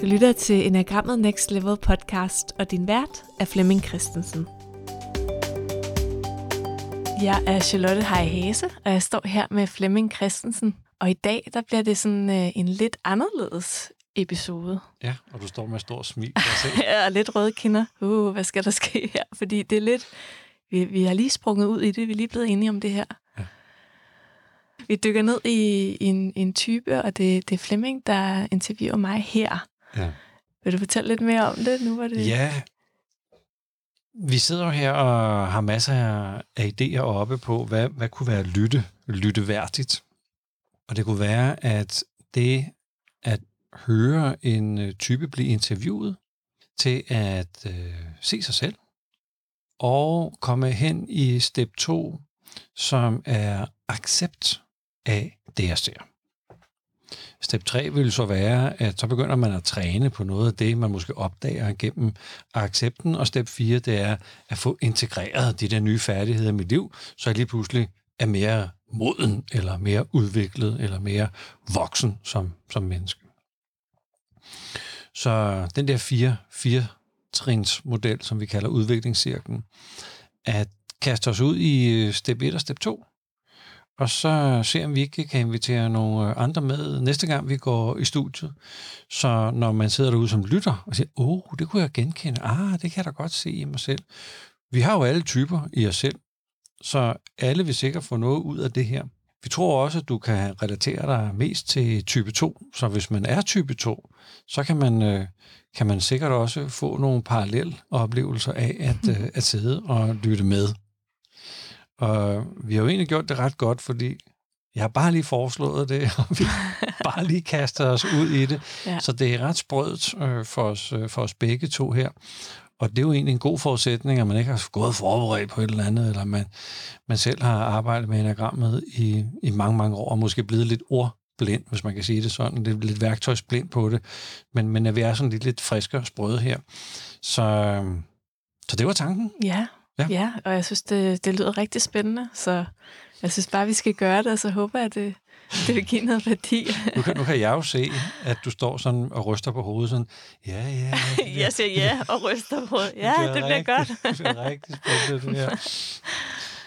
Du lytter til Enagrammet Next Level podcast, og din vært er Flemming Christensen. Jeg er Charlotte Heihase, og jeg står her med Flemming Christensen. Og i dag, der bliver det sådan øh, en lidt anderledes episode. Ja, og du står med stor smil. Jeg er lidt røde kinder. Uh, hvad skal der ske her? Fordi det er lidt... Vi, vi har lige sprunget ud i det. Vi er lige blevet enige om det her. Ja. Vi dykker ned i, i en, en type, og det, det er Flemming, der interviewer mig her. Ja. Vil du fortælle lidt mere om det? Nu var det... Ja, vi sidder jo her og har masser af idéer oppe på, hvad, hvad kunne være lytte, lytteværdigt. Og det kunne være, at det at høre en øh, type blive interviewet til at øh, se sig selv og komme hen i step 2, som er accept af det, jeg ser. Step 3 vil så være, at så begynder man at træne på noget af det, man måske opdager gennem accepten. Og step 4, det er at få integreret de der nye færdigheder i mit liv, så jeg lige pludselig er mere moden, eller mere udviklet, eller mere voksen som, som menneske. Så den der fire, fire trins model, som vi kalder udviklingscirklen, at kaste os ud i øh, step 1 og step 2, og så se om vi ikke kan invitere nogle andre med næste gang, vi går i studiet. Så når man sidder derude som lytter og siger, åh, oh, det kunne jeg genkende, ah, det kan jeg da godt se i mig selv. Vi har jo alle typer i os selv, så alle vil sikkert få noget ud af det her. Vi tror også, at du kan relatere dig mest til type 2, så hvis man er type 2, så kan man, øh, kan man sikkert også få nogle parallelle oplevelser af at, øh, at sidde og lytte med. Og vi har jo egentlig gjort det ret godt, fordi jeg har bare lige foreslået det, og vi bare lige kastet os ud i det. Ja. Så det er ret sprødt øh, for, os, øh, for os begge to her. Og det er jo egentlig en god forudsætning, at man ikke har gået forberedt på et eller andet, eller man, man selv har arbejdet med enagrammet i, i mange, mange år, og måske blevet lidt ordblind, hvis man kan sige det sådan. Det er lidt værktøjsblind på det. Men, men at vi er sådan lidt, lidt friske og sprøde her. Så, så det var tanken. Ja, ja. ja og jeg synes, det, det lyder rigtig spændende. Så jeg synes bare, vi skal gøre det, og så håber jeg, at det, det vil give noget værdi. nu, kan, nu kan jeg jo se, at du står sådan og ryster på hovedet sådan, ja, ja. ja jeg siger ja og ryster på hovedet. Ja, det, det bliver rigtig, godt. det er rigtig spændende, det her.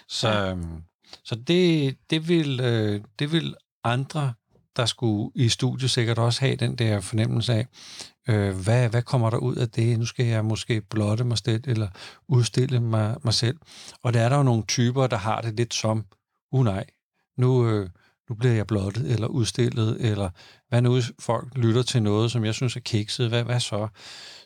Så, øhm, så det, det, vil, øh, det vil andre, der skulle i studiet, sikkert også have den der fornemmelse af, øh, hvad, hvad kommer der ud af det? Nu skal jeg måske blotte mig selv, eller udstille mig, mig selv. Og der er der jo nogle typer, der har det lidt som, uh nej, nu, øh, nu bliver jeg blottet eller udstillet, eller hvad nu folk lytter til noget, som jeg synes er kikset, hvad, hvad så?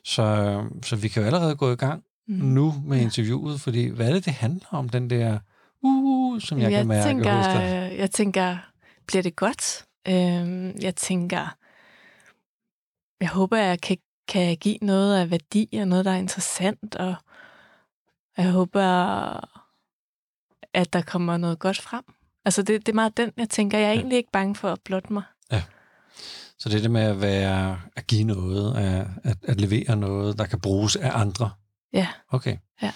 så? Så vi kan jo allerede gå i gang mm. nu med interviewet, fordi hvad er det, det handler om, den der uh, som jeg, jeg kan mærke tænker, hos dig? Jeg tænker, bliver det godt? Øhm, jeg tænker, jeg håber, jeg kan, kan give noget af værdi og noget, der er interessant, og jeg håber, at der kommer noget godt frem. Altså det, det er meget den, jeg tænker. Jeg er ja. egentlig ikke bange for at blotte mig. Ja. Så det er det med at være, at give noget, at, at, at levere noget, der kan bruges af andre. Ja. Okay. Ja.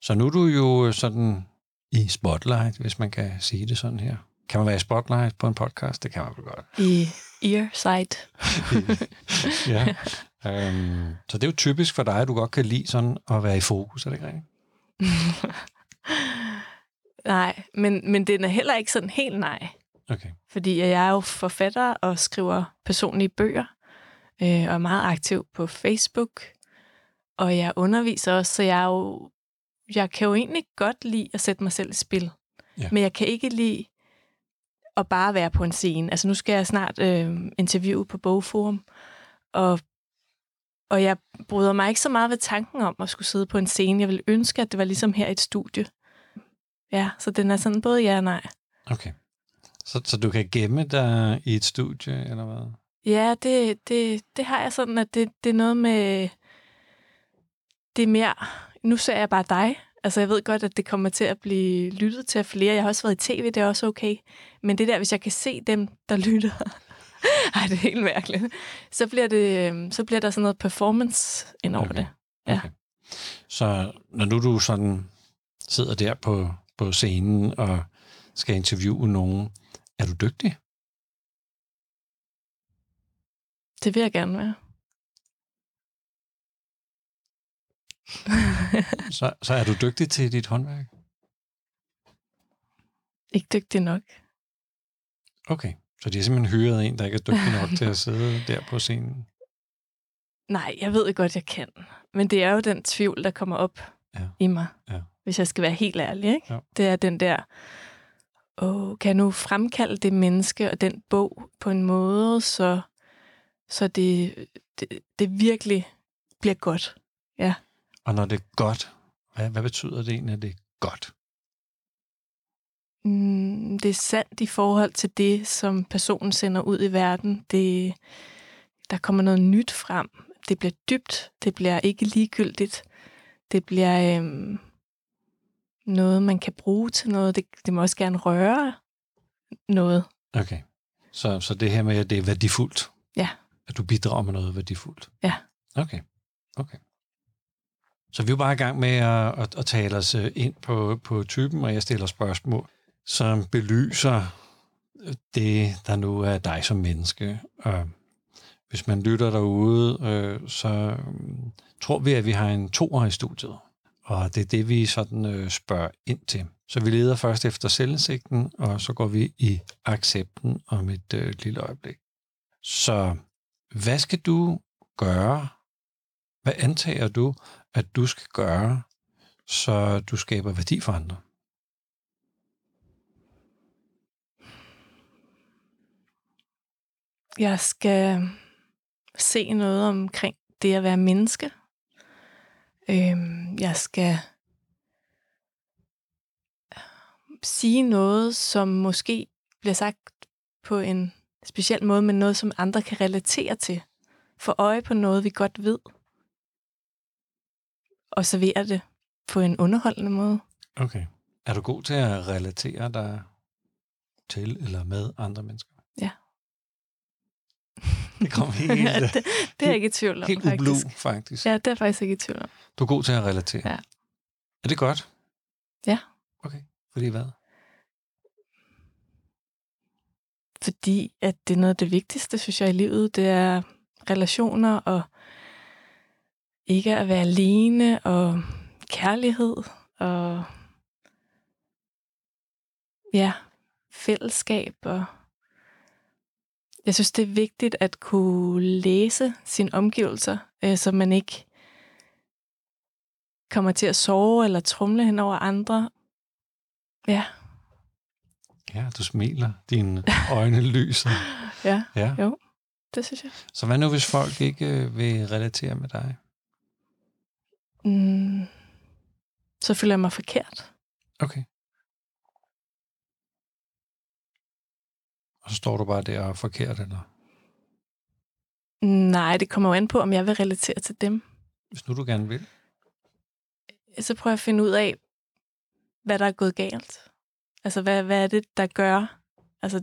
Så nu er du jo sådan i spotlight, hvis man kan sige det sådan her. Kan man være i spotlight på en podcast? Det kan man vel godt. I earsight. ja. Um, så det er jo typisk for dig, at du godt kan lide sådan at være i fokus, er det ikke rigtigt? Nej, men, men den er heller ikke sådan helt nej. Okay. Fordi jeg er jo forfatter og skriver personlige bøger, øh, og er meget aktiv på Facebook, og jeg underviser også, så jeg, er jo, jeg kan jo egentlig godt lide at sætte mig selv i spil. Ja. Men jeg kan ikke lide at bare være på en scene. Altså nu skal jeg snart øh, interviewe på Bogforum, og, og jeg bryder mig ikke så meget ved tanken om at skulle sidde på en scene. Jeg vil ønske, at det var ligesom her i et studie. Ja, så den er sådan både ja og nej. Okay. Så, så du kan gemme dig i et studie, eller hvad? Ja, det, det, det har jeg sådan, at det, det er noget med... Det er mere... Nu ser jeg bare dig. Altså, jeg ved godt, at det kommer til at blive lyttet til af flere. Jeg har også været i tv, det er også okay. Men det der, hvis jeg kan se dem, der lytter... Ej, det er helt mærkeligt. Så bliver, det, så bliver der sådan noget performance ind over okay. det. Ja. Okay. Så når nu du sådan sidder der på på scenen og skal interviewe nogen. Er du dygtig? Det vil jeg gerne være. så, så er du dygtig til dit håndværk? Ikke dygtig nok. Okay, så de har simpelthen hyret en, der ikke er dygtig nok til at sidde der på scenen? Nej, jeg ved godt, jeg kan. Men det er jo den tvivl, der kommer op Ja. i mig, Ja. hvis jeg skal være helt ærlig. Ikke? Ja. Det er den der, åh, kan jeg nu fremkalde det menneske og den bog på en måde, så, så det, det, det virkelig bliver godt. Og når det er godt, hvad, hvad betyder det egentlig, at det er godt? Mm, det er sandt i forhold til det, som personen sender ud i verden. Det, der kommer noget nyt frem. Det bliver dybt. Det bliver ikke ligegyldigt. Det bliver øhm, noget, man kan bruge til noget. Det, det må også gerne røre noget. Okay, så, så det her med, at det er værdifuldt? Ja. At du bidrager med noget værdifuldt? Ja. Okay, okay. Så vi er jo bare i gang med at, at, at tale os øh, ind på, på typen, og jeg stiller spørgsmål, som belyser øh, det, der nu er dig som menneske. Og hvis man lytter derude, øh, så mm, tror vi, at vi har en toer i studiet. Og det er det, vi sådan øh, spørger ind til. Så vi leder først efter selvindsigten, og så går vi i accepten om et øh, lille øjeblik. Så hvad skal du gøre? Hvad antager du, at du skal gøre, så du skaber værdi for andre? Jeg skal se noget omkring det at være menneske. Øhm, jeg skal sige noget, som måske bliver sagt på en speciel måde, men noget, som andre kan relatere til. Få øje på noget, vi godt ved. Og servere det på en underholdende måde. Okay. Er du god til at relatere dig til eller med andre mennesker? Ja. Det kom helt, det, det er jeg ikke i tvivl om, helt ublu, faktisk. faktisk. Ja, det er jeg faktisk ikke i tvivl om. Du er god til at relatere. Ja. Er det godt? Ja. Okay. Fordi hvad? fordi at det er noget af det vigtigste, synes jeg, i livet. Det er relationer og ikke at være alene og kærlighed og ja, fællesskab. Og jeg synes, det er vigtigt at kunne læse sine omgivelser, øh, så man ikke kommer til at sove eller trumle hen over andre. Ja, Ja, du smiler. Dine øjne lyser. ja, Ja. Jo. det synes jeg. Så hvad nu, hvis folk ikke øh, vil relatere med dig? Mm, så føler jeg mig forkert. Okay. Og så står du bare der og er forkert, eller? Nej, det kommer jo an på, om jeg vil relatere til dem. Hvis nu du gerne vil. Så prøver jeg at finde ud af, hvad der er gået galt. Altså, hvad, hvad er det, der gør? Altså,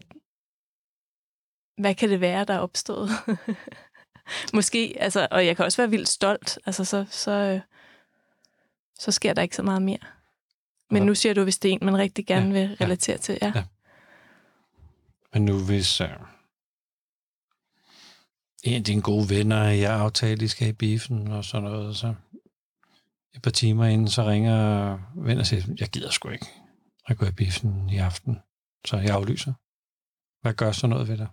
hvad kan det være, der er opstået? Måske, altså, og jeg kan også være vildt stolt. Altså, så, så, øh, så sker der ikke så meget mere. Men Og- nu siger du, hvis det er en, man rigtig gerne Ja, vil relatere til. Ja. Ja. Men nu hvis uh, en af dine gode venner, jeg aftalte, I skal i biffen og sådan noget, så et par timer inden, så ringer ven og siger, jeg gider sgu ikke at gå i biffen i aften, så jeg aflyser. Hvad gør så noget ved dig?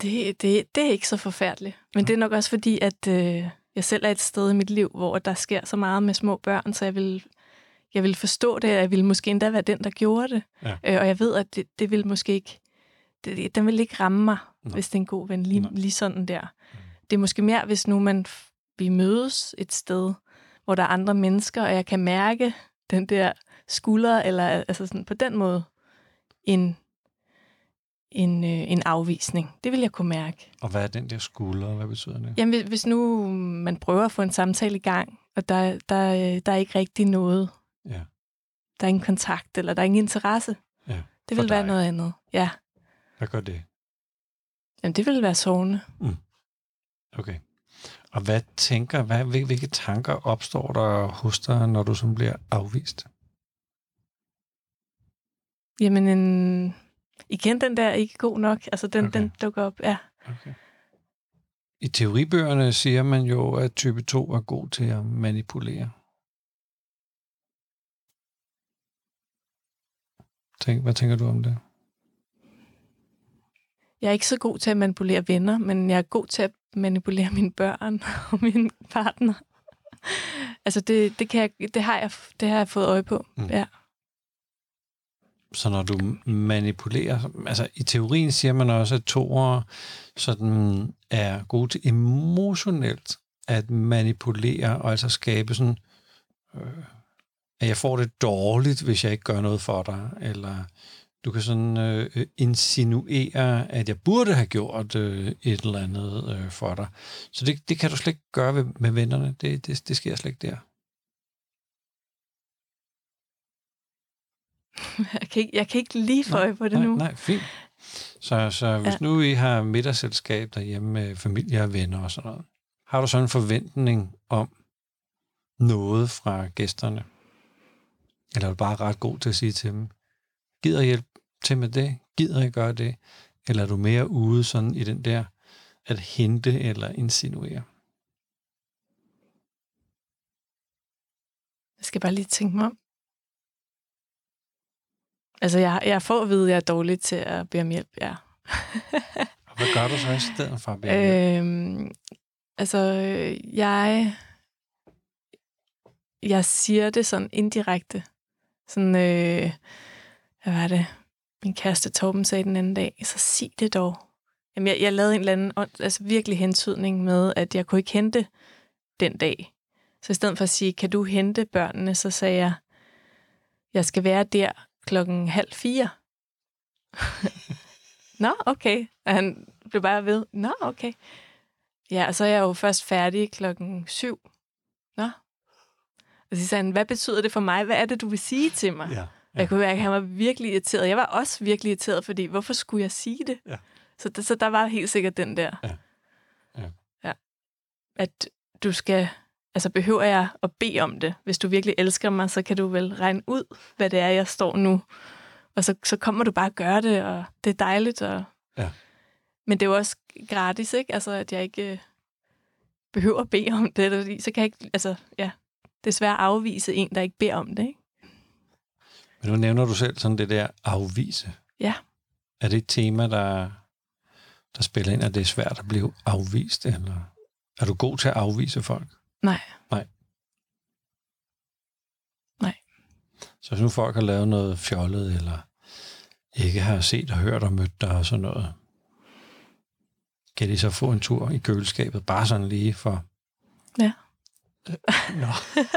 Det, det, det er ikke så forfærdeligt. Men det er nok også fordi, at øh, jeg selv er et sted i mit liv, hvor der sker så meget med små børn, så jeg vil, jeg vil forstå det, og jeg vil måske endda være den, der gjorde det. Ja. Øh, og jeg ved, at det, det vil måske ikke, det, den vil ikke ramme mig, Nå. hvis det er en god ven, lige, lige sådan der. Mm. Det er måske mere, hvis nu man, vi mødes et sted, hvor der er andre mennesker, og jeg kan mærke den der skulder, eller altså sådan på den måde, en, en, øh, en afvisning. Det vil jeg kunne mærke. Og hvad er den der skulder? Hvad betyder det? Jamen, hvis- nu man prøver at få en samtale i gang, og der, der, øh, der er ikke rigtig noget, Ja. der er ingen kontakt, eller der er ingen interesse, Ja, det vil være noget andet. Ja, Hvad gør det? Jamen, det vil være sovende. Okay. Og hvad tænker, hvad, hvil- hvilke tanker opstår der hos dig, når du som bliver afvist? Jamen, en, igen den der ikke god nok, altså den, Okay. den dukker op, ja. Okay. i teoribøgerne siger man jo, at type 2 er god til at manipulere. Tænk, hvad tænker du om det? Jeg er ikke så god til at manipulere venner, men jeg er god til at manipulere mine børn og min partner. altså, det, det, kan jeg, det, har jeg, det har jeg fået øje på, mm. ja. Så når du manipulerer, altså i teorien siger man også, at toer sådan er gode til emotionelt at manipulere og altså skabe sådan, øh, at jeg får det dårligt, hvis jeg ikke gør noget for dig, eller du kan sådan øh, insinuere, at jeg burde have gjort øh, et eller andet øh, for dig. Så det, det kan du slet ikke gøre med, med vennerne. Det, det, det sker slet ikke der. Jeg kan ikke, jeg kan ikke lige få øje på det nej, nu. Nej, fint. Så, så hvis ja. nu I har middagsselskab derhjemme med familie og venner og sådan noget, har du så en forventning om noget fra gæsterne? Eller er du bare ret god til at sige til dem, gider hjælpe til med det? Gider I gøre det? Eller er du mere ude sådan i den der at hente eller insinuere? Jeg skal bare lige tænke mig om. Altså, jeg, jeg får at vide, at jeg er dårlig til at bede om hjælp, ja. Hvad gør du så i stedet for at bede om hjælp? Øhm, altså, jeg, jeg siger det sådan indirekte. Sådan, øh, hvad var det? Min kæreste Torben sagde den anden dag, så sig det dog. Jamen, jeg, jeg lavede en eller anden, altså virkelig hentydning med, at jeg kunne ikke hente den dag. Så i stedet for at sige, kan du hente børnene, så sagde jeg, jeg skal være der klokken halv fire. Nå, okay. Og han blev bare ved. Nå, okay. Ja, og så er jeg jo først færdig klokken syv. Nå. Og så sagde han, hvad betyder det for mig? Hvad er det, du vil sige til mig? Ja, ja. Jeg kunne mærke, at han var virkelig irriteret. Jeg var også virkelig irriteret, fordi hvorfor skulle jeg sige det? Ja. Så, så der var helt sikkert den der. Ja. Ja. ja. At du skal altså behøver jeg at bede om det? Hvis du virkelig elsker mig, så kan du vel regne ud, hvad det er, jeg står nu. Og så, så kommer du bare at gøre det, og det er dejligt. Og... Ja. Men det er jo også gratis, ikke? Altså, at jeg ikke øh, behøver at bede om det. Fordi så kan jeg ikke, altså, ja, det er svært at afvise en, der ikke beder om det, ikke? Men nu nævner du selv sådan det der afvise. Ja. Er det et tema, der, der spiller ind, at det er svært at blive afvist, eller er du god til at afvise folk? Nej. Nej. Nej. Så hvis nu folk har lavet noget fjollet, eller ikke har set og hørt og mødt dig og sådan noget, kan de så få en tur i køleskabet, bare sådan lige for... Ja. Nå.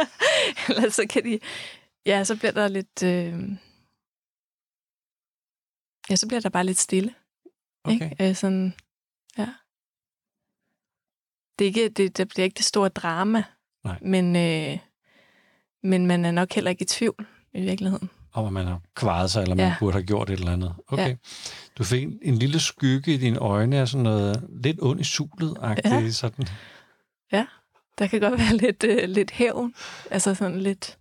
eller så kan de... Ja, så bliver der lidt... Øh... Ja, så bliver der bare lidt stille. Okay. Ikke? Øh, sådan, det, er ikke, det, det bliver ikke det store drama, Nej. Men, øh, men man er nok heller ikke i tvivl i virkeligheden. Om at man har kvaret sig, eller man ja. burde have gjort et eller andet. Okay. Ja. Du fik en, en lille skygge i dine øjne af sådan noget lidt ondt i sulet ja. sådan. Ja, der kan godt være lidt, øh, lidt hævn. Altså sådan lidt...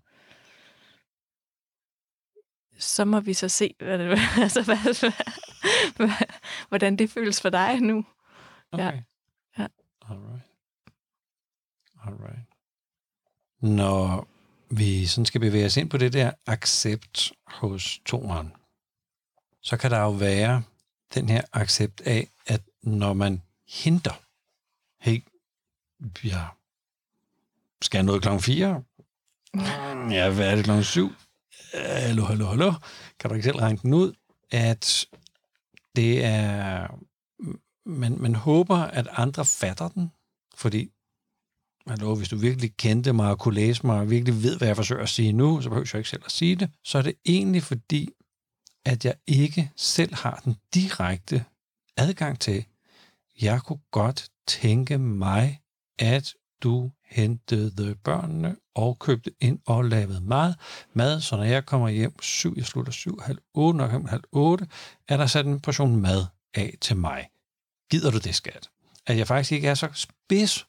Så må vi så se, hvad det, altså, hvad, hvad, hvordan det føles for dig nu. Okay. Ja. ja. Alright. Alright. Når vi sådan skal bevæge os ind på det der accept hos toren, så kan der jo være den her accept af, at når man henter, hey, jeg skal noget klokken 4, mm, ja, hvad er det klokken 7? Hallo, hallo, hallo. Kan du ikke selv regne den ud? At det er, man, man håber, at andre fatter den, fordi Hallo, hvis du virkelig kendte mig og kunne læse mig og virkelig ved, hvad jeg forsøger at sige nu, så behøver jeg ikke selv at sige det. Så er det egentlig fordi, at jeg ikke selv har den direkte adgang til. Jeg kunne godt tænke mig, at du hentede børnene og købte ind og lavede mad. Mad, så når jeg kommer hjem syv, jeg slutter syv, halv otte, når jeg kommer halv otte, er der sat en portion mad af til mig. Gider du det, skat? At jeg faktisk ikke er så spids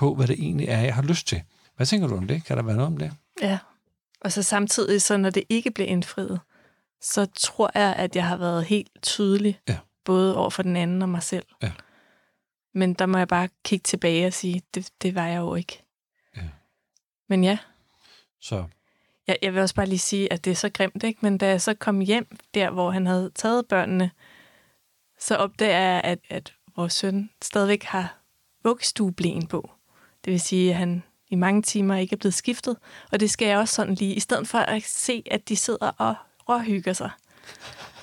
på, hvad det egentlig er, jeg har lyst til. Hvad tænker du om det? Kan der være noget om det? Ja, og så samtidig, så når det ikke bliver indfriet, så tror jeg, at jeg har været helt tydelig, ja. både over for den anden og mig selv. Ja. Men der må jeg bare kigge tilbage og sige, det, det var jeg jo ikke. Ja. Men ja, Så jeg, jeg vil også bare lige sige, at det er så grimt, ikke? Men da jeg så kom hjem der, hvor han havde taget børnene, så opdager jeg, at, at vores søn stadigvæk har vuggestueblæen på. Det vil sige, at han i mange timer ikke er blevet skiftet. Og det skal jeg også sådan lige, i stedet for at se, at de sidder og råhygger sig,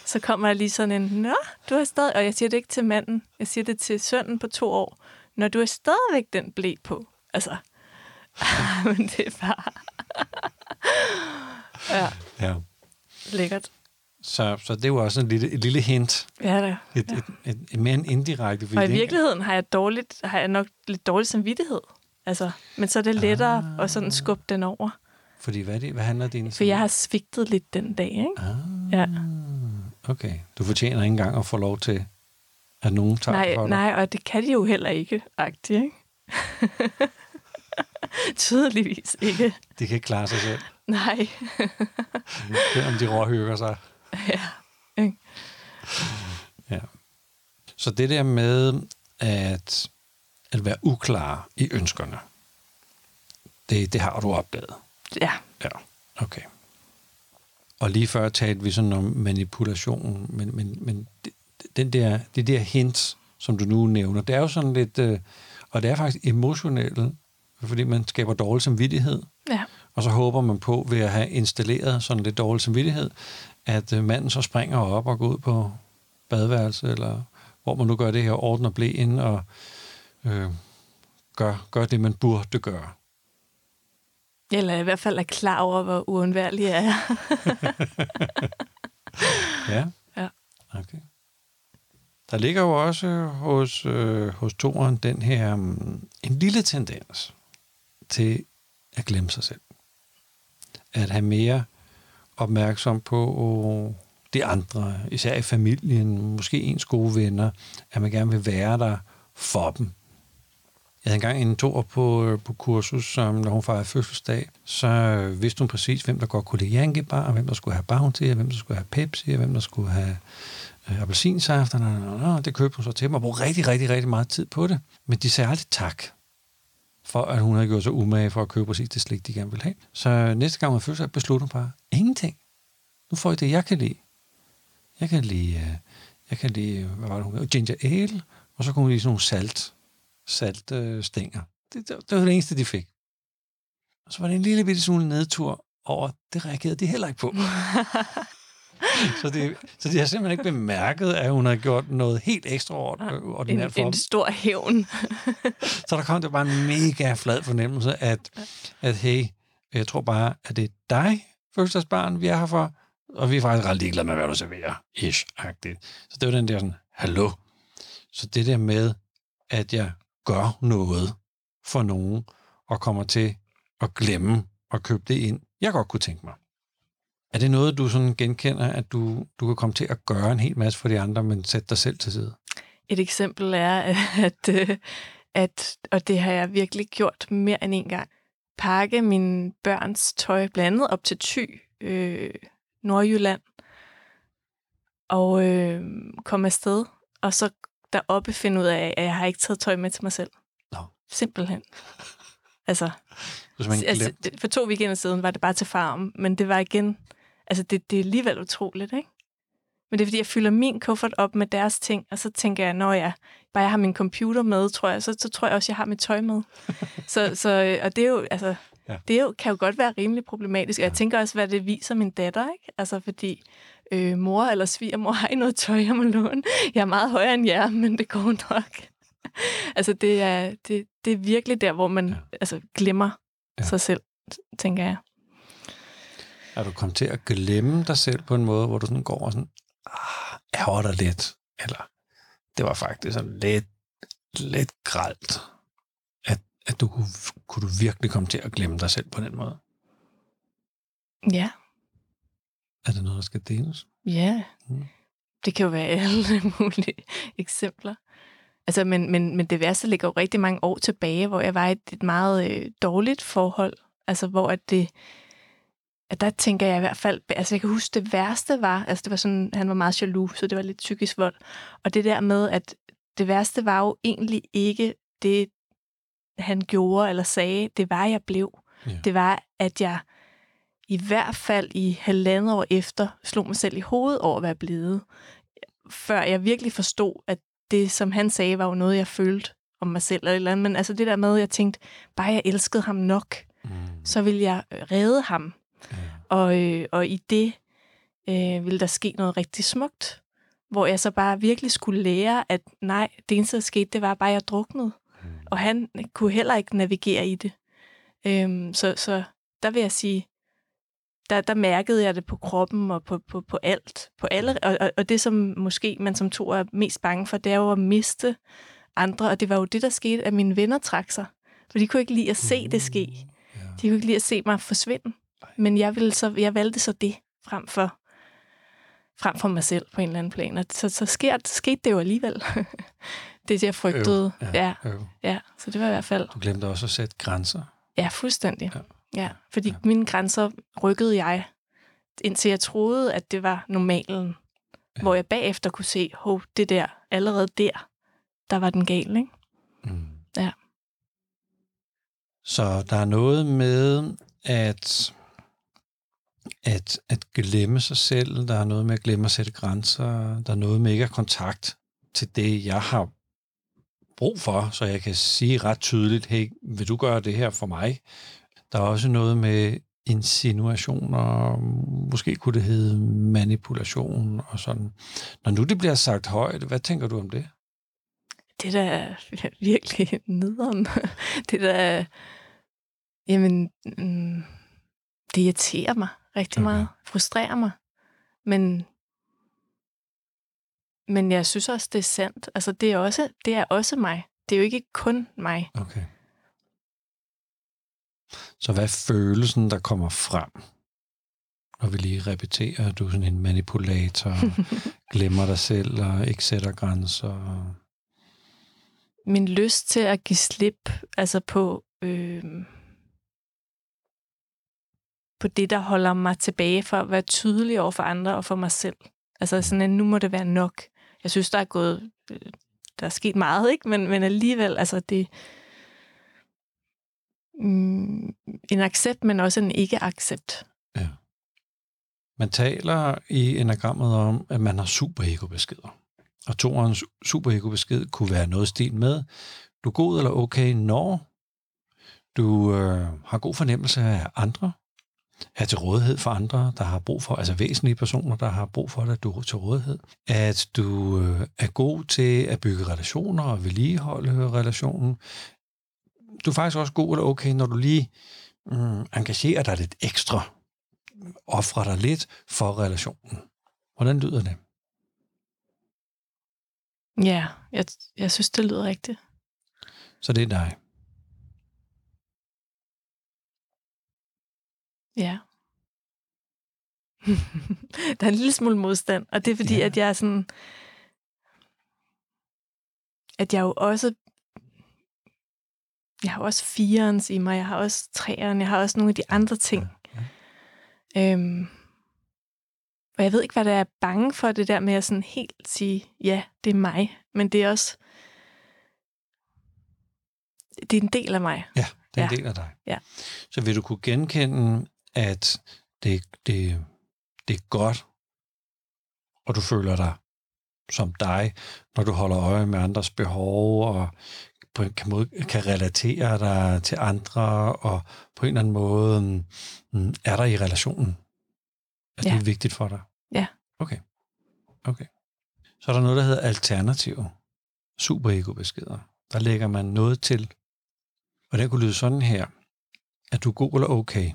så kommer jeg lige sådan en, Nå, du har stadig, og jeg siger det ikke til manden, jeg siger det til sønnen på to år, når du har stadigvæk den blæ på. Altså, men det er bare... ja, ja. lækkert. Så, så det er jo også en lille, et lille hint. Ja, da. Et, et, et, et mere en indirekte. Og i det virkeligheden har jeg, dårligt, har jeg nok lidt dårlig samvittighed. Altså, men så er det lettere ah. at sådan skubbe den over. Fordi hvad, det, hvad handler din... For jeg har svigtet lidt den dag, ikke? Ah, Ja. okay. Du fortjener ikke engang at få lov til, at nogen tager Nej, for dig. nej, og det kan de jo heller ikke, agtigt, ikke? Tydeligvis ikke. De kan ikke klare sig selv, Nej. selvom de råhygger sig. ja. ikke? Ja. Så det der med at, at være uklar i ønskerne, det, det har du opdaget. Ja. Ja, okay. Og lige før talte vi sådan om manipulation, men, men, men den der, det der hint, som du nu nævner, det er jo sådan lidt, øh, og det er faktisk emotionelt, fordi man skaber dårlig samvittighed, Ja. og så håber man på, ved at have installeret sådan lidt dårlig samvittighed, at øh, manden så springer op og går ud på badeværelse, eller hvor man nu gør det her, ordner blæen og øh, gør, gør det, man burde gøre. Eller i hvert fald er klar over, hvor uundværlig jeg er. Ja. Ja. Okay. Der ligger jo også hos, øh, hos toren den her um, en lille tendens til at glemme sig selv. At have mere opmærksom på de andre, især i familien, måske ens gode venner, at man gerne vil være der for dem. Jeg havde engang en tor på, øh, på kursus, som når hun fejrede fødselsdag, så øh, vidste hun præcis, hvem der godt kunne lide Yankee Bar, og hvem der skulle have Bounty, og hvem der skulle have Pepsi, og hvem der skulle have øh, appelsinsaft. Og, og, og, og det købte hun så til mig, og brugte rigtig, rigtig, rigtig meget tid på det. Men de sagde aldrig tak for at hun havde gjort sig umage for at købe præcis det slik, de gerne ville have. Så øh, næste gang hun fødselsdag, besluttede hun bare, ingenting. Nu får I det, jeg kan lide. Jeg kan lide, jeg kan lide, hvad var det, hun havde? Ginger ale, og så kunne hun lide sådan nogle salt, salt øh. Det, det, det, var det eneste, de fik. Og så var det en lille bitte smule nedtur over, det reagerede de heller ikke på. så, det, så de har simpelthen ikke bemærket, at hun havde gjort noget helt ekstra en, for dem. en stor hævn. Så der kom det bare en mega flad fornemmelse, at, at hey, jeg tror bare, at det er dig, fødselsdagsbarn, vi er her for, og vi er faktisk ret ligeglade med, hvad du serverer, ish-agtigt. Så det var den der sådan, hallo. Så det der med, at jeg gør noget for nogen, og kommer til at glemme at købe det ind, jeg godt kunne tænke mig. Er det noget, du sådan genkender, at du, du kan komme til at gøre en hel masse for de andre, men sætte dig selv til side? Et eksempel er, at, øh, at, og det har jeg virkelig gjort mere end en gang, pakke mine børns tøj blandet op til Thy, øh, Nordjylland, og øh, komme afsted, og så deroppe finde ud af, at jeg har ikke taget tøj med til mig selv. Nå. Simpelthen. Altså, altså, for to weekender siden var det bare til farm, men det var igen, altså det, det er alligevel utroligt, ikke? Men det er fordi, jeg fylder min kuffert op med deres ting, og så tænker jeg, når jeg bare jeg har min computer med, tror jeg, så, så tror jeg også, jeg har mit tøj med. så, så, øh, og det er jo, altså, ja. det er jo, kan jo godt være rimelig problematisk, og jeg tænker også, hvad det viser min datter, ikke? Altså fordi øh, mor eller svigermor har ikke noget tøj, jeg må låne. Jeg er meget højere end jer, men det går nok. altså det er, det, det er virkelig der, hvor man Ja. altså, glemmer ja. sig selv, tænker jeg. Er du kommet til at glemme dig selv på en måde, hvor du sådan går og sådan, ah, ærger dig lidt? Eller det var faktisk sådan lidt, lidt gralt, at, at du kunne, kunne du virkelig komme til at glemme dig selv på den måde? Ja, Er det noget, der skal deles? ja. Mm. Det kan jo være alle mulige eksempler. Altså, men, men, men det værste ligger jo rigtig mange år tilbage, hvor jeg var i et, et meget øh, dårligt forhold. Altså, hvor at det... At der tænker jeg i hvert fald... Altså, jeg kan huske, det værste var... Altså, det var sådan... Han var meget jaloux, så det var lidt psykisk vold. Og det der med, at det værste var jo egentlig ikke det, han gjorde eller sagde. Det var, jeg blev. Ja. Det var, at jeg i hvert fald i halvandet år efter slog mig selv i hovedet over, hvad jeg blevet. Før jeg virkelig forstod, at det, som han sagde, var jo noget, jeg følte om mig selv. Eller, et eller andet. Men altså det der med, at jeg tænkte, bare jeg elskede ham nok, Mm. så ville jeg redde ham. Ja. Og, øh, og i det øh, ville der ske noget rigtig smukt, hvor jeg så bare virkelig skulle lære, at nej, det eneste, der skete, det var bare, at jeg druknede. Mm. Og han kunne heller ikke navigere i det. Øhm, så, så der vil jeg sige, der, der mærkede jeg det på kroppen og på, på, på alt. På alle, og, og, det, som måske man som to er mest bange for, det er jo at miste andre. Og det var jo det, der skete, at mine venner trak sig. For de kunne ikke lide at se det ske. Ja. De kunne ikke lide at se mig forsvinde. Men jeg, ville så, jeg valgte så det frem for, frem for mig selv på en eller anden plan. Og så, så sker, skete det jo alligevel. det, jeg frygtede. Øv. Ja, Øv. ja, så det var i hvert fald... Du glemte også at sætte grænser. Ja, fuldstændig. Ja. Ja, fordi Ja. mine grænser rykkede jeg, indtil jeg troede, at det var normalen. Ja. Hvor jeg bagefter kunne se, hov, det der, allerede der, der var den gal, ikke? Mm. Ja. Så der er noget med at, at, at glemme sig selv, der er noget med at glemme at sætte grænser, der er noget med ikke at kontakt til det, jeg har brug for, så jeg kan sige ret tydeligt, hey, vil du gøre det her for mig? Der er også noget med insinuationer, måske kunne det hedde manipulation og sådan. Når nu det bliver sagt højt, hvad tænker du om det? Det der er virkelig nederen. Det der, jamen, mm, det irriterer mig rigtig Okay. meget. Frustrerer mig. Men, men jeg synes også, det er sandt. Altså, det er, også, det er også mig. Det er jo ikke kun mig. Okay. Så hvad er følelsen, der kommer frem? Når vi lige repeterer, at du er sådan en manipulator, glemmer dig selv og ikke sætter grænser. min lyst til at give slip altså på, øh, på det, der holder mig tilbage for at være tydelig over for andre og for mig selv. Altså sådan, at nu må det være nok. Jeg synes, der er gået, øh, der er sket meget, ikke? Men, men alligevel, altså det, mm, en accept, men også en ikke-accept. Ja. Man taler i enagrammet om, at man har superego-beskeder. Og toerens superego-besked kunne være noget i stil med, du er god eller okay, når du øh, har god fornemmelse af andre, er til rådighed for andre, der har brug for, altså væsentlige personer, der har brug for dig, du er til rådighed. At du øh, er god til at bygge relationer og vedligeholde relationen. Du er faktisk også god eller okay, når du lige mm, engagerer dig lidt ekstra, offrer dig lidt for relationen. Hvordan lyder det? Ja, jeg, jeg synes, det lyder rigtigt. Så det er dig. Ja. der er en lille smule modstand, og det er fordi, Ja. at jeg er sådan... At jeg jo også... Jeg har også firens i mig, jeg har også træeren, jeg har også nogle af de andre ting. Ja. Øhm, og jeg ved ikke, hvad der er bange for, det der med at sådan helt sige, ja, det er mig. Men det er også... Det er en del af mig. Ja, det er en Ja. del af dig. Ja. Så vil du kunne genkende, at det, det, det er godt, og du føler dig som dig, når du holder øje med andres behov, og på en kan, måde, kan relatere dig til andre, og på en eller anden måde mm, er der i relationen. Er Ja. det vigtigt for dig? Ja. Okay. Okay. Så er der noget, der hedder alternative superego-beskeder. Der lægger man noget til. Og det kunne lyde sådan her. Er du god eller okay,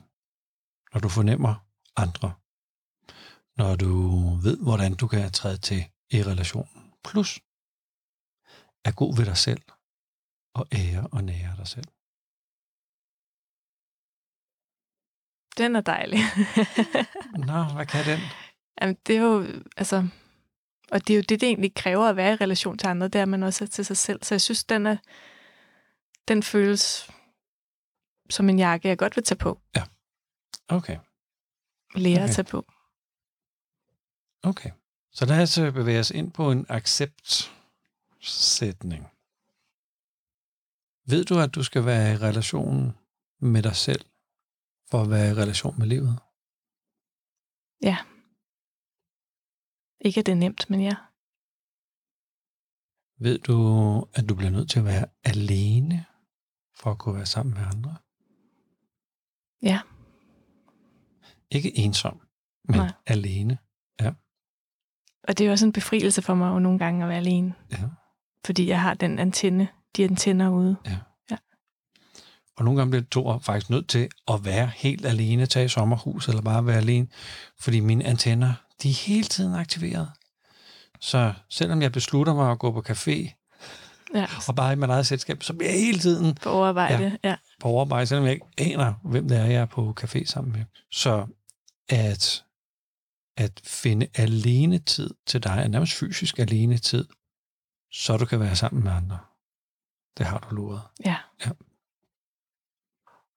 når du fornemmer andre? Når du ved, hvordan du kan træde til i relationen. Plus, er god ved dig selv og ære og nære dig selv. Den er dejlig. Nå, hvad kan den? Jamen, det er jo, altså, og det er jo det, det egentlig kræver at være i relation til andre, det er, man også er til sig selv. Så jeg synes, den, er, den føles som en jakke, jeg godt vil tage på. Okay, Lære okay. At tage på. okay. Så lad os øh, bevæge os ind på en accept sætning. Ved du, at du skal være i relation med dig selv, for at være i relation med livet? Ja. Ikke at det er nemt, men ja. Ved du, at du bliver nødt til at være alene, for at kunne være sammen med andre? Ja. Ikke ensom, men Nej. Alene. Og det er også en befrielse for mig jo nogle gange at være alene. Ja. Fordi jeg har den antenne, de antenner ude. Og nogle gange bliver to faktisk nødt til at være helt alene, tage i sommerhus eller bare være alene, fordi mine antenner, de er hele tiden aktiveret. Så selvom jeg beslutter mig at gå på café Ja. og bare i mit eget selskab, så bliver jeg hele tiden På overarbejde. Ja. ja. på overarbejde, selvom jeg ikke aner, hvem det er, jeg er på café sammen med. Så at, at finde alene tid til dig, nærmest fysisk alene tid, så du kan være sammen med andre. Det har du luret. Ja.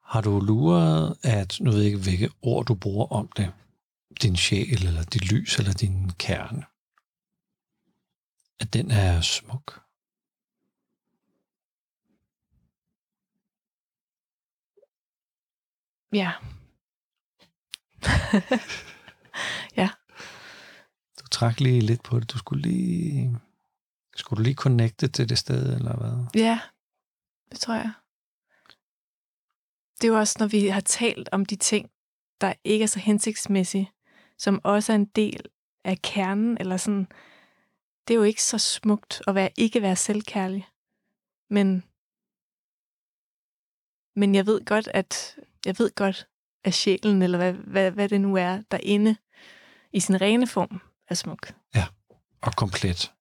Har du luret, at, nu ved jeg ikke, hvilke ord du bruger om det, din sjæl, eller dit lys, eller din kerne, at den er smuk? ja. Du trak lige lidt på det. Du skulle lige... Skulle du lige connecte til det sted, eller hvad? Ja, det tror jeg. Det er jo også, når vi har talt om de ting, der ikke er så hensigtsmæssige, som også er en del af kernen, eller sådan, det er jo ikke så smukt at være, ikke være selvkærlig. Men, men jeg ved godt, at jeg ved godt, at sjælen, eller hvad, hvad, hvad det nu er, derinde i sin rene form, er smuk. Og komplet.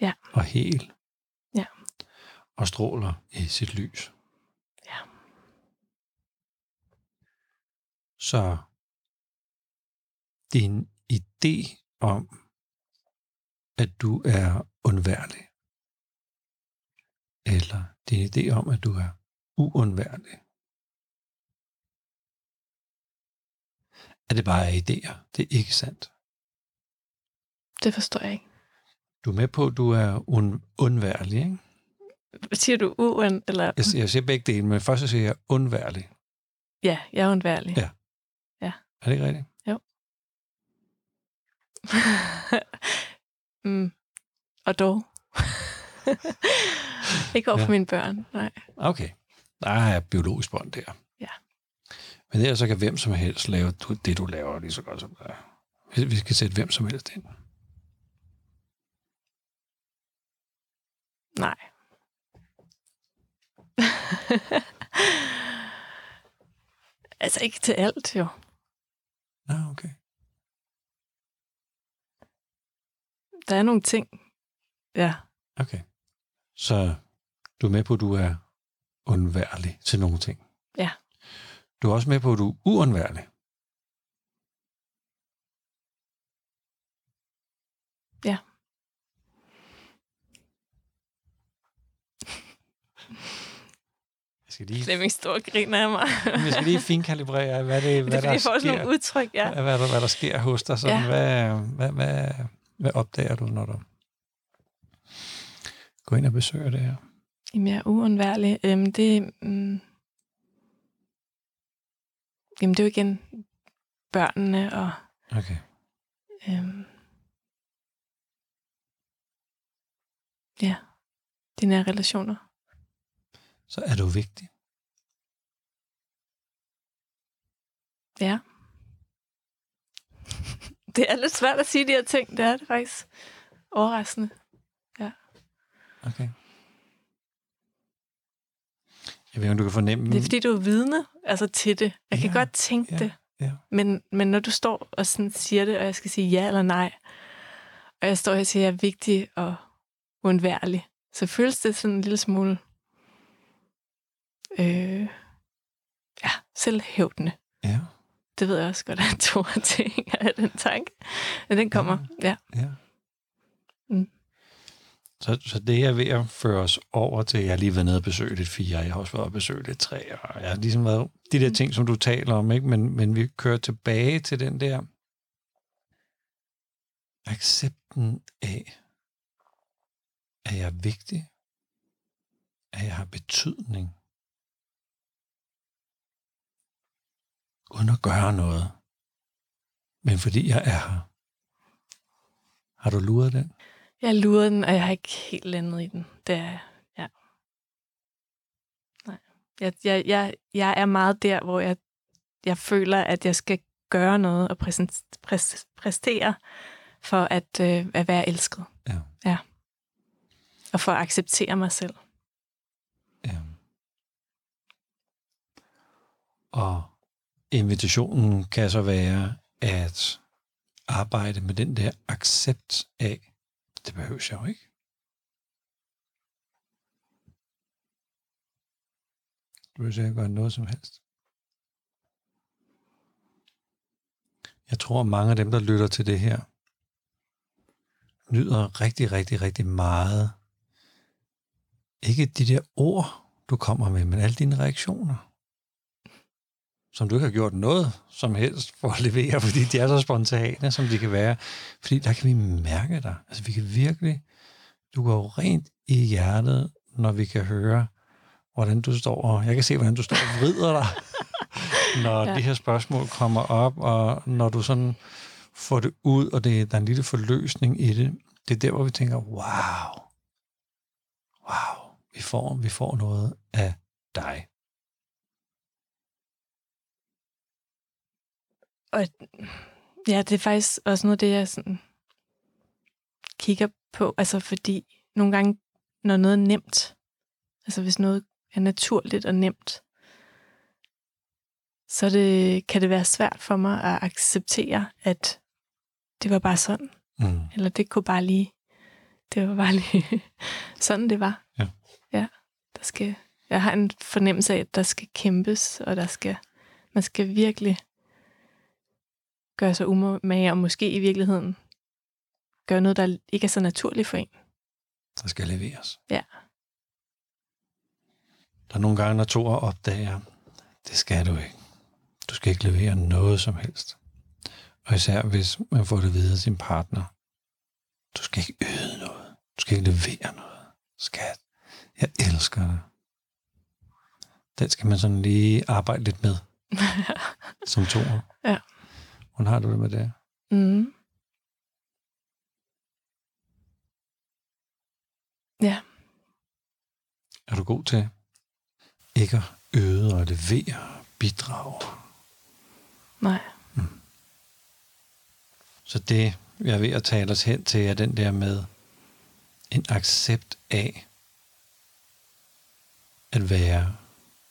Ja. Og hel. Ja. Og stråler i sit lys. Ja. Så din idé om, at du er undværlig, eller din idé om, at du er uundværlig, er det bare idéer. Det er ikke sandt. Det forstår jeg ikke. Du er med på, at du er un- undværlig, ikke? Siger du uen, eller? Jeg, jeg siger begge dele, men først så siger jeg undværlig. Ja, jeg er undværlig. Ja. Er det ikke rigtigt? mm. Og dog. ikke over for Ja. mine børn, nej. Okay. Der er biologisk bånd der. Ja. Men ellers så kan hvem som helst lave det, du laver lige så godt som dig. Vi vi skal sætte hvem som helst ind. Nej. altså ikke til alt, jo. Nå, okay. Der er nogle ting. Ja, Okay. Så du er med på, at du er undværlig til nogle ting. Ja. Du er også med på, at du er uundværlig. Ja. Jeg skal lige, Flemming står griner af mig. jeg skal lige finkalibrere, hvad, det, det hvad er fordi, der får sådan sker. nogle udtryk, ja. Hvad, hvad, der, hvad der sker hos dig. Sådan, Ja. hvad, hvad, hvad, hvad opdager du, når du går ind og besøger det her? Jamen, jeg er uundværlig. Øhm, det, mm, jamen, det er jo igen børnene og Okay. øhm, ja, de nære relationer. Så er du vigtig. Ja. Det er lidt svært at sige de her ting. Det er det faktisk. Overraskende. Okay. Jeg ved ikke, om du kan fornemme... Det er fordi, du er vidne altså, til det. Jeg kan Ja, godt tænke ja, det. ja. Men, men når du står og sådan siger det, og jeg skal sige ja eller nej, og jeg står her og siger, at jeg er vigtig og uundværlig, så føles det sådan en lille smule øh, ja, selvhævdende. Ja, Det ved jeg også godt, at to ting af den tanke. Men den kommer, ja. ja. Mm. Så, så det er ved at føre os over til, jeg har lige været nede og besøgt et fire, jeg har også været og besøgt et tre, og jeg har ligesom været de der ting, som du taler om, ikke? Men, men vi kører tilbage til den der accepten af, at jeg er vigtig, at jeg har betydning, uden at gøre noget, men fordi jeg er her. Har du luret den? Jeg lurer den, og jeg har ikke helt landet i den. Det er, ja. Nej. Jeg, jeg, jeg, jeg er meget der, hvor jeg, jeg føler, at jeg skal gøre noget og præsent, præs, præstere for at, øh, at være elsket. Ja. ja. Og for at acceptere mig selv. Ja. Og invitationen kan så være at arbejde med den der accept af, det behøver jeg jo ikke. Du behøver ikke gøre noget som helst. Jeg tror, at mange af dem, der lytter til det her, nyder rigtig, rigtig, rigtig meget. Ikke de der ord, du kommer med, men alle dine reaktioner. Som du ikke har gjort noget som helst for at levere, fordi de er så spontane, som de kan være. Fordi der kan vi mærke dig. Altså vi kan virkelig, du går rent i hjertet, når vi kan høre, hvordan du står, og jeg kan se, hvordan du står og vrider dig, når ja. de her spørgsmål kommer op, og når du sådan får det ud, og det, der er en lille forløsning i det, det er der, hvor vi tænker, wow, wow, vi får, vi får noget af dig. Og ja, det er faktisk også noget af det, jeg sådan kigger på, altså fordi nogle gange, når noget er nemt, altså hvis noget er naturligt og nemt, så det, kan det være svært for mig at acceptere, at det var bare sådan. Mm. Eller det kunne bare lige, det var bare lige sådan, det var. Ja. ja der skal, jeg har en fornemmelse af, at der skal kæmpes, og der skal, man skal virkelig gøre sig umage, og måske i virkeligheden gøre noget, der ikke er så naturligt for en. Der skal leveres. Ja. Der er nogle gange, når to opdager, det skal du ikke. Du skal ikke levere noget som helst. Og især hvis man får det videre af sin partner. Du skal ikke yde noget. Du skal ikke levere noget. Skat, jeg elsker dig. Den skal man sådan lige arbejde lidt med. som to. Ja. Hvordan har du det med det? Mm. Ja. Er du god til ikke at øde og levere, bidrage? Nej. Mm. Så det, jeg er ved at tale os hen til, er den der med en accept af at være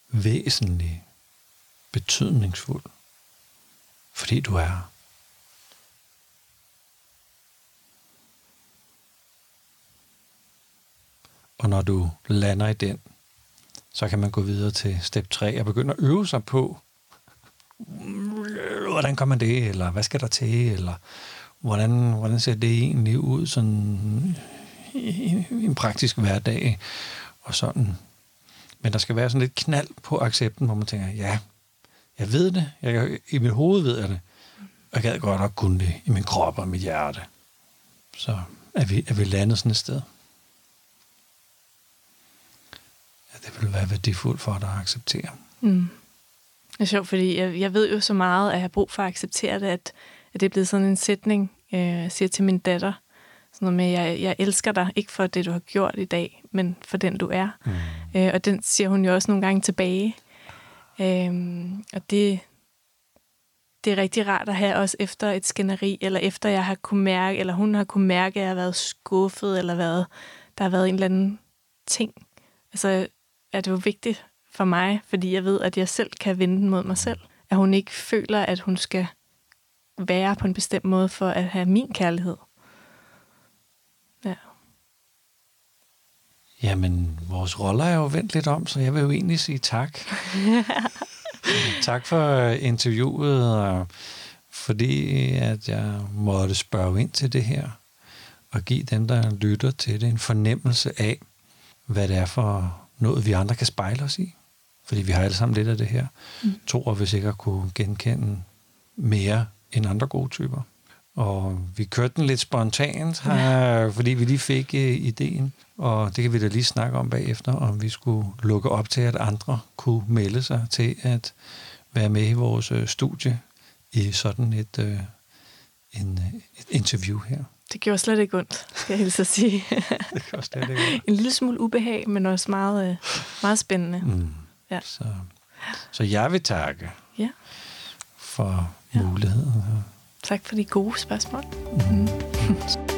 væsentlig, betydningsfuld, fordi du er. Og når du lander i den, så kan man gå videre til step 3 og begynde at øve sig på, hvordan kommer man det, eller hvad skal der til, eller hvordan, hvordan ser det egentlig ud sådan i, i en praktisk hverdag, og sådan. Men der skal være sådan lidt knald på accepten, hvor man tænker, ja, jeg ved det, jeg, i mit hoved ved jeg det, og jeg gad godt at kunne det i min krop og mit hjerte. Så er vi, er vi landet sådan et sted. Ja, det vil være værdifuldt for dig at acceptere. Mm. Det er sjovt, fordi jeg, jeg ved jo så meget, at jeg har brug for at acceptere det, at, at det er blevet sådan en sætning, øh, jeg siger til min datter, sådan noget med, jeg, jeg elsker dig, ikke for det, du har gjort i dag, men for den, du er. Mm. Øh, og den siger hun jo også nogle gange tilbage. Øh, og det, det er rigtig rart at have også efter et skænderi, eller efter jeg har kunne mærke, eller hun har kunne mærke, at jeg har været skuffet, eller været, der har været en eller anden ting. Altså, er det jo vigtigt for mig, fordi jeg ved, at jeg selv kan vende den mod mig selv. At hun ikke føler, at hun skal være på en bestemt måde for at have min kærlighed. Jamen, vores roller er jo vendt lidt om, så jeg vil jo egentlig sige tak. tak for interviewet, og fordi at jeg måtte spørge ind til det her, og give dem, der lytter til det, en fornemmelse af, hvad det er for noget, vi andre kan spejle os i. Fordi vi har alle sammen lidt af det her. Mm. Tror vi sikkert kunne genkende mere end andre gode typer. Og vi kørte den lidt spontant, her, fordi vi lige fik uh, ideen. Og det kan vi da lige snakke om bagefter, om vi skulle lukke op til, at andre kunne melde sig til at være med i vores uh, studie i sådan et, uh, en, et interview her. Det gjorde slet ikke ondt, skal jeg hilse at sige. det gjorde slet ikke ondt. en lille smule ubehag, men også meget, meget spændende. Mm. Ja. Så, så jeg vil takke ja. for ja. muligheden. Tak for de gode spørgsmål. Mm. Mm.